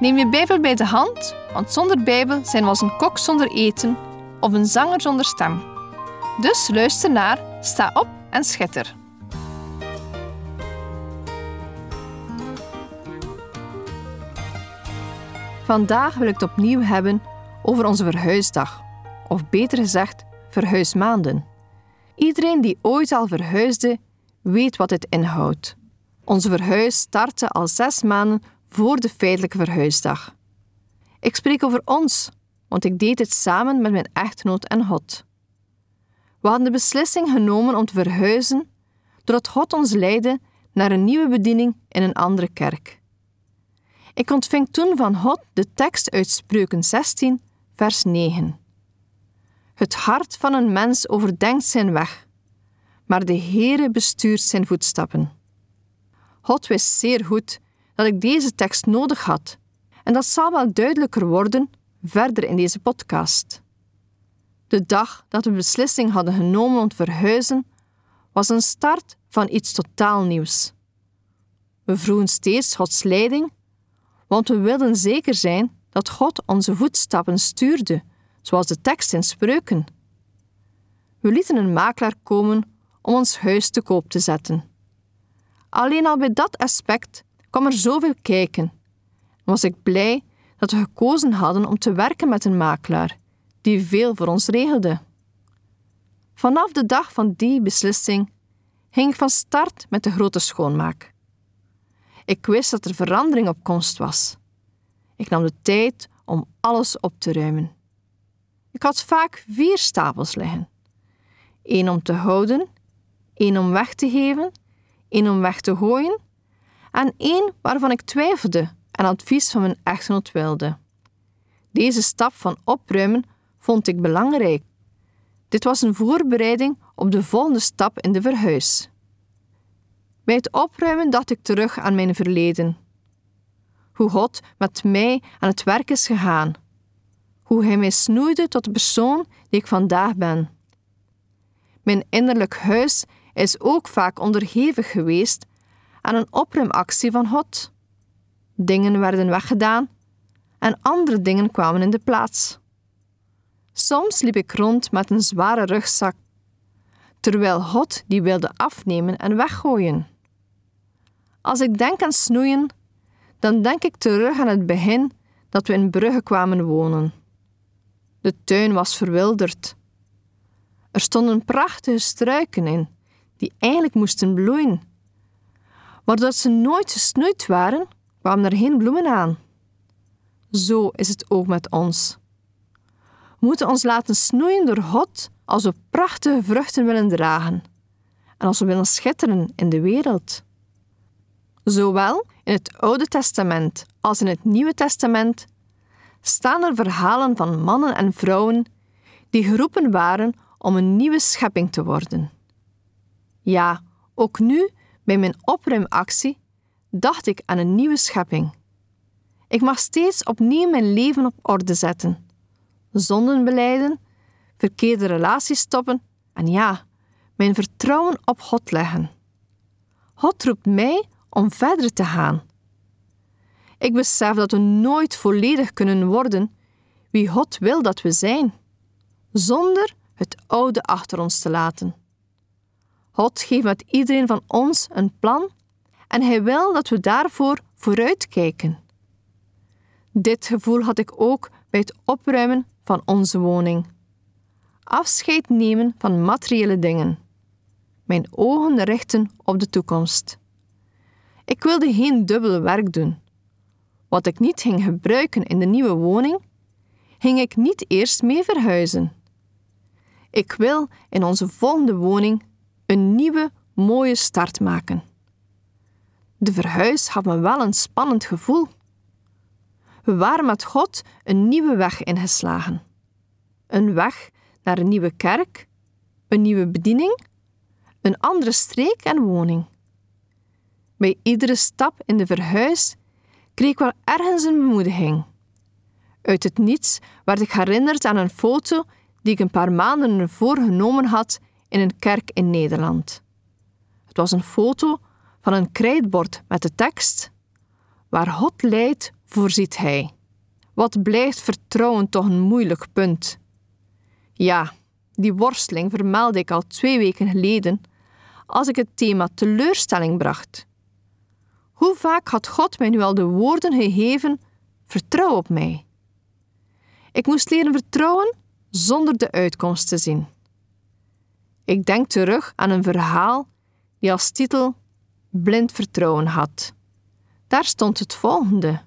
Neem je Bijbel bij de hand, want zonder Bijbel zijn we als een kok zonder eten of een zanger zonder stem. Dus luister naar, sta op en schitter. Vandaag wil ik het opnieuw hebben over onze verhuisdag, of beter gezegd, verhuismaanden. Iedereen die ooit al verhuisde, weet wat dit inhoudt. Onze verhuis startte al zes maanden voor de feitelijke verhuisdag. Ik spreek over ons, want ik deed het samen met mijn echtgenoot en God. We hadden de beslissing genomen om te verhuizen doordat God ons leidde naar een nieuwe bediening in een andere kerk. Ik ontving toen van God de tekst uit Spreuken 16, vers 9. Het hart van een mens overdenkt zijn weg, maar de Heere bestuurt zijn voetstappen. God wist zeer goed dat ik deze tekst nodig had, en dat zal wel duidelijker worden verder in deze podcast. De dag dat we beslissing hadden genomen om te verhuizen, was een start van iets totaal nieuws. We vroegen steeds Gods leiding, want we wilden zeker zijn dat God onze voetstappen stuurde, zoals de tekst in spreuken. We lieten een makelaar komen om ons huis te koop te zetten. Alleen al bij dat aspect kwam er zoveel kijken. Was ik blij dat we gekozen hadden om te werken met een makelaar die veel voor ons regelde. Vanaf de dag van die beslissing ging ik van start met de grote schoonmaak. Ik wist dat er verandering op komst was. Ik nam de tijd om alles op te ruimen. Ik had vaak vier stapels liggen: één om te houden, één om weg te geven, één om weg te gooien en één waarvan ik twijfelde en advies van mijn echtgenoot wilde. Deze stap van opruimen vond ik belangrijk. Dit was een voorbereiding op de volgende stap in de verhuis. Bij het opruimen dacht ik terug aan mijn verleden. Hoe God met mij aan het werk is gegaan. Hoe Hij mij snoeide tot de persoon die ik vandaag ben. Mijn innerlijk huis is ook vaak onderhevig geweest aan een opruimactie van God. Dingen werden weggedaan en andere dingen kwamen in de plaats. Soms liep ik rond met een zware rugzak, terwijl God die wilde afnemen en weggooien. Als ik denk aan snoeien, dan denk ik terug aan het begin dat we in Brugge kwamen wonen. De tuin was verwilderd. Er stonden prachtige struiken in, die eigenlijk moesten bloeien. Maar doordat ze nooit gesnoeid waren, kwamen er geen bloemen aan. Zo is het ook met ons. We moeten ons laten snoeien door God als we prachtige vruchten willen dragen en als we willen schitteren in de wereld. Zowel in het Oude Testament als in het Nieuwe Testament staan er verhalen van mannen en vrouwen die geroepen waren om een nieuwe schepping te worden. Ja, ook nu, bij mijn opruimactie, dacht ik aan een nieuwe schepping. Ik mag steeds opnieuw mijn leven op orde zetten, zonden beleiden, verkeerde relaties stoppen en ja, mijn vertrouwen op God leggen. God roept mij om verder te gaan. Ik besef dat we nooit volledig kunnen worden wie God wil dat we zijn, zonder het oude achter ons te laten. God geeft met iedereen van ons een plan en Hij wil dat we daarvoor vooruitkijken. Dit gevoel had ik ook bij het opruimen van onze woning. Afscheid nemen van materiële dingen. Mijn ogen richten op de toekomst. Ik wilde geen dubbel werk doen. Wat ik niet ging gebruiken in de nieuwe woning, ging ik niet eerst mee verhuizen. Ik wil in onze volgende woning een nieuwe, mooie start maken. De verhuis had me wel een spannend gevoel. We waren met God een nieuwe weg ingeslagen. Een weg naar een nieuwe kerk, een nieuwe bediening, een andere streek en woning. Bij iedere stap in de verhuis kreeg ik wel ergens een bemoediging. Uit het niets werd ik herinnerd aan een foto die ik een paar maanden ervoor genomen had in een kerk in Nederland. Het was een foto van een krijtbord met de tekst: Waar God leidt, voorziet Hij. Wat blijft vertrouwen toch een moeilijk punt? Ja, die worsteling vermeldde ik al twee weken geleden als ik het thema teleurstelling bracht. Hoe vaak had God mij nu al de woorden gegeven: vertrouw op mij? Ik moest leren vertrouwen zonder de uitkomst te zien. Ik denk terug aan een verhaal die als titel Blind vertrouwen had. Daar stond het volgende: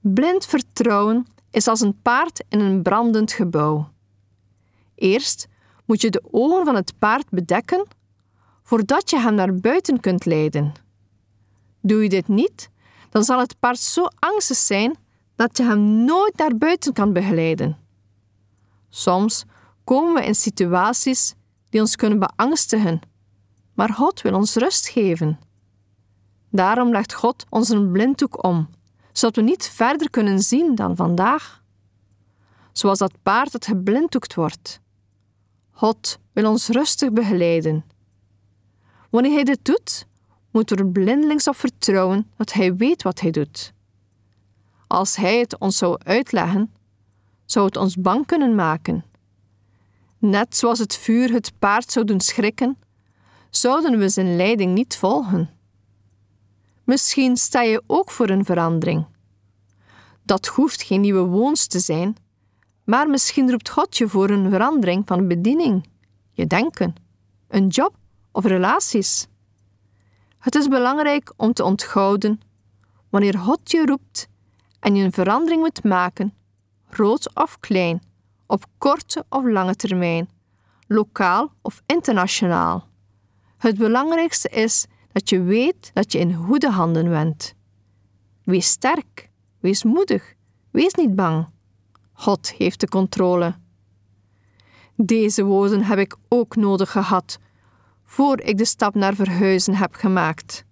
Blind vertrouwen is als een paard in een brandend gebouw. Eerst moet je de ogen van het paard bedekken voordat je hem naar buiten kunt leiden. Doe je dit niet, dan zal het paard zo angstig zijn dat je hem nooit naar buiten kan begeleiden. Soms komen we in situaties die ons kunnen beangstigen, maar God wil ons rust geven. Daarom legt God ons een blinddoek om, zodat we niet verder kunnen zien dan vandaag. Zoals dat paard dat geblinddoekt wordt. God wil ons rustig begeleiden. Wanneer Hij dit doet, moeten we er blindelings op vertrouwen dat Hij weet wat Hij doet. Als Hij het ons zou uitleggen, zou het ons bang kunnen maken. Net zoals het vuur het paard zou doen schrikken, zouden we zijn leiding niet volgen. Misschien sta je ook voor een verandering. Dat hoeft geen nieuwe woonst te zijn, maar misschien roept God je voor een verandering van bediening, je denken, een job of relaties. Het is belangrijk om te onthouden wanneer God je roept en je een verandering moet maken, groot of klein, op korte of lange termijn, lokaal of internationaal. Het belangrijkste is dat je weet dat je in goede handen bent. Wees sterk, wees moedig, wees niet bang. God heeft de controle. Deze woorden heb ik ook nodig gehad voor ik de stap naar verhuizen heb gemaakt.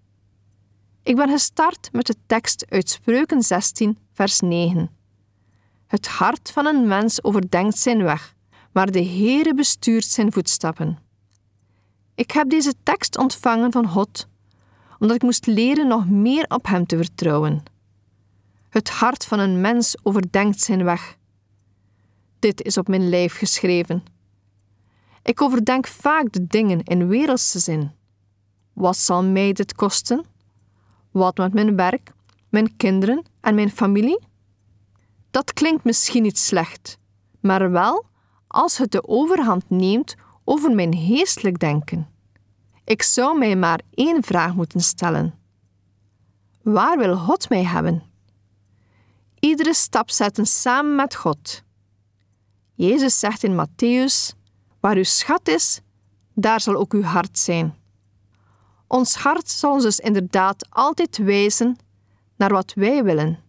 Ik ben gestart met de tekst uit Spreuken 16, vers 9. Het hart van een mens overdenkt zijn weg, maar de Heere bestuurt zijn voetstappen. Ik heb deze tekst ontvangen van God, omdat ik moest leren nog meer op Hem te vertrouwen. Het hart van een mens overdenkt zijn weg. Dit is op mijn lijf geschreven. Ik overdenk vaak de dingen in wereldse zin. Wat zal mij dit kosten? Wat met mijn werk, mijn kinderen en mijn familie? Dat klinkt misschien niet slecht, maar wel als het de overhand neemt over mijn geestelijk denken. Ik zou mij maar één vraag moeten stellen: Waar wil God mij hebben? Iedere stap zetten samen met God. Jezus zegt in Matthäus: Waar uw schat is, daar zal ook uw hart zijn. Ons hart zal ons dus inderdaad altijd wijzen naar wat wij willen.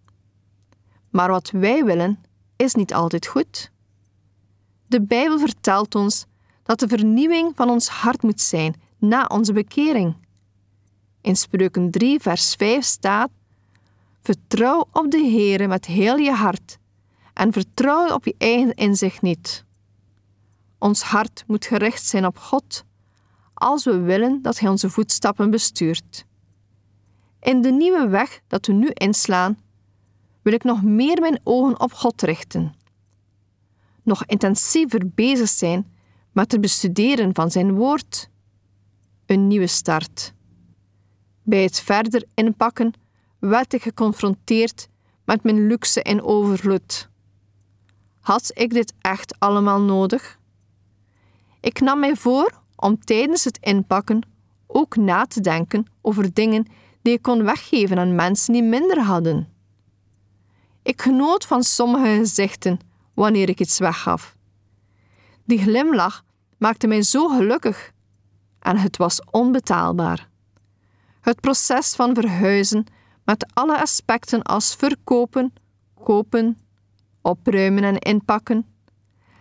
Maar wat wij willen is niet altijd goed. De Bijbel vertelt ons dat de vernieuwing van ons hart moet zijn na onze bekering. In Spreuken 3, vers 5 staat: Vertrouw op de Heere met heel je hart en vertrouw op je eigen inzicht niet. Ons hart moet gericht zijn op God, als we willen dat Hij onze voetstappen bestuurt. In de nieuwe weg dat we nu inslaan, wil ik nog meer mijn ogen op God richten. Nog intensiever bezig zijn met het bestuderen van Zijn woord. Een nieuwe start. Bij het verder inpakken werd ik geconfronteerd met mijn luxe en overvloed. Had ik dit echt allemaal nodig? Ik nam mij voor om tijdens het inpakken ook na te denken over dingen die ik kon weggeven aan mensen die minder hadden. Ik genoot van sommige gezichten wanneer ik iets weggaf. Die glimlach maakte mij zo gelukkig en het was onbetaalbaar. Het proces van verhuizen met alle aspecten als verkopen, kopen, opruimen en inpakken,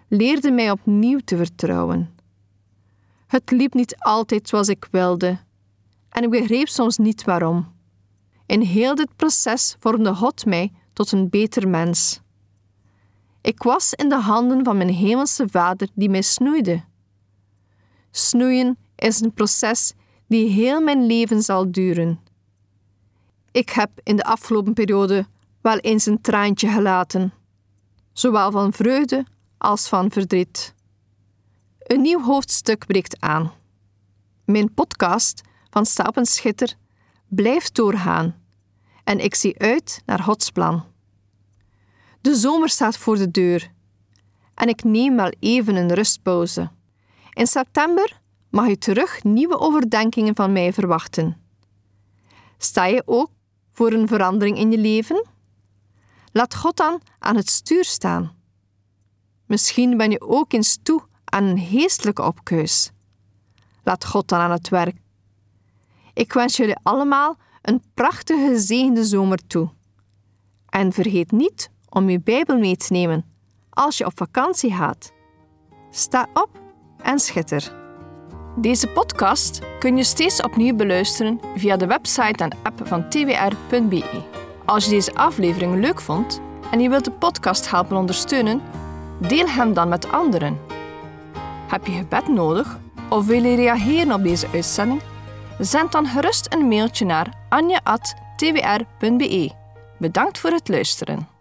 leerde mij opnieuw te vertrouwen. Het liep niet altijd zoals ik wilde en ik begreep soms niet waarom. In heel dit proces vormde God mij tot een beter mens. Ik was in de handen van mijn hemelse Vader die mij snoeide. Snoeien is een proces die heel mijn leven zal duren. Ik heb in de afgelopen periode wel eens een traantje gelaten, zowel van vreugde als van verdriet. Een nieuw hoofdstuk breekt aan. Mijn podcast van Stap en Schitter blijft doorgaan en ik zie uit naar Gods plan. De zomer staat voor de deur en ik neem wel even een rustpauze. In september mag je terug nieuwe overdenkingen van mij verwachten. Sta je ook voor een verandering in je leven? Laat God dan aan het stuur staan. Misschien ben je ook eens toe aan een geestelijke opkeus. Laat God dan aan het werk. Ik wens jullie allemaal een prachtige gezegende zomer toe. En vergeet niet om je Bijbel mee te nemen als je op vakantie gaat. Sta op en schitter. Deze podcast kun je steeds opnieuw beluisteren via de website en app van twr.be. Als je deze aflevering leuk vond en je wilt de podcast helpen ondersteunen, deel hem dan met anderen. Heb je gebed nodig of wil je reageren op deze uitzending? Zend dan gerust een mailtje naar anja.twr.be. Bedankt voor het luisteren.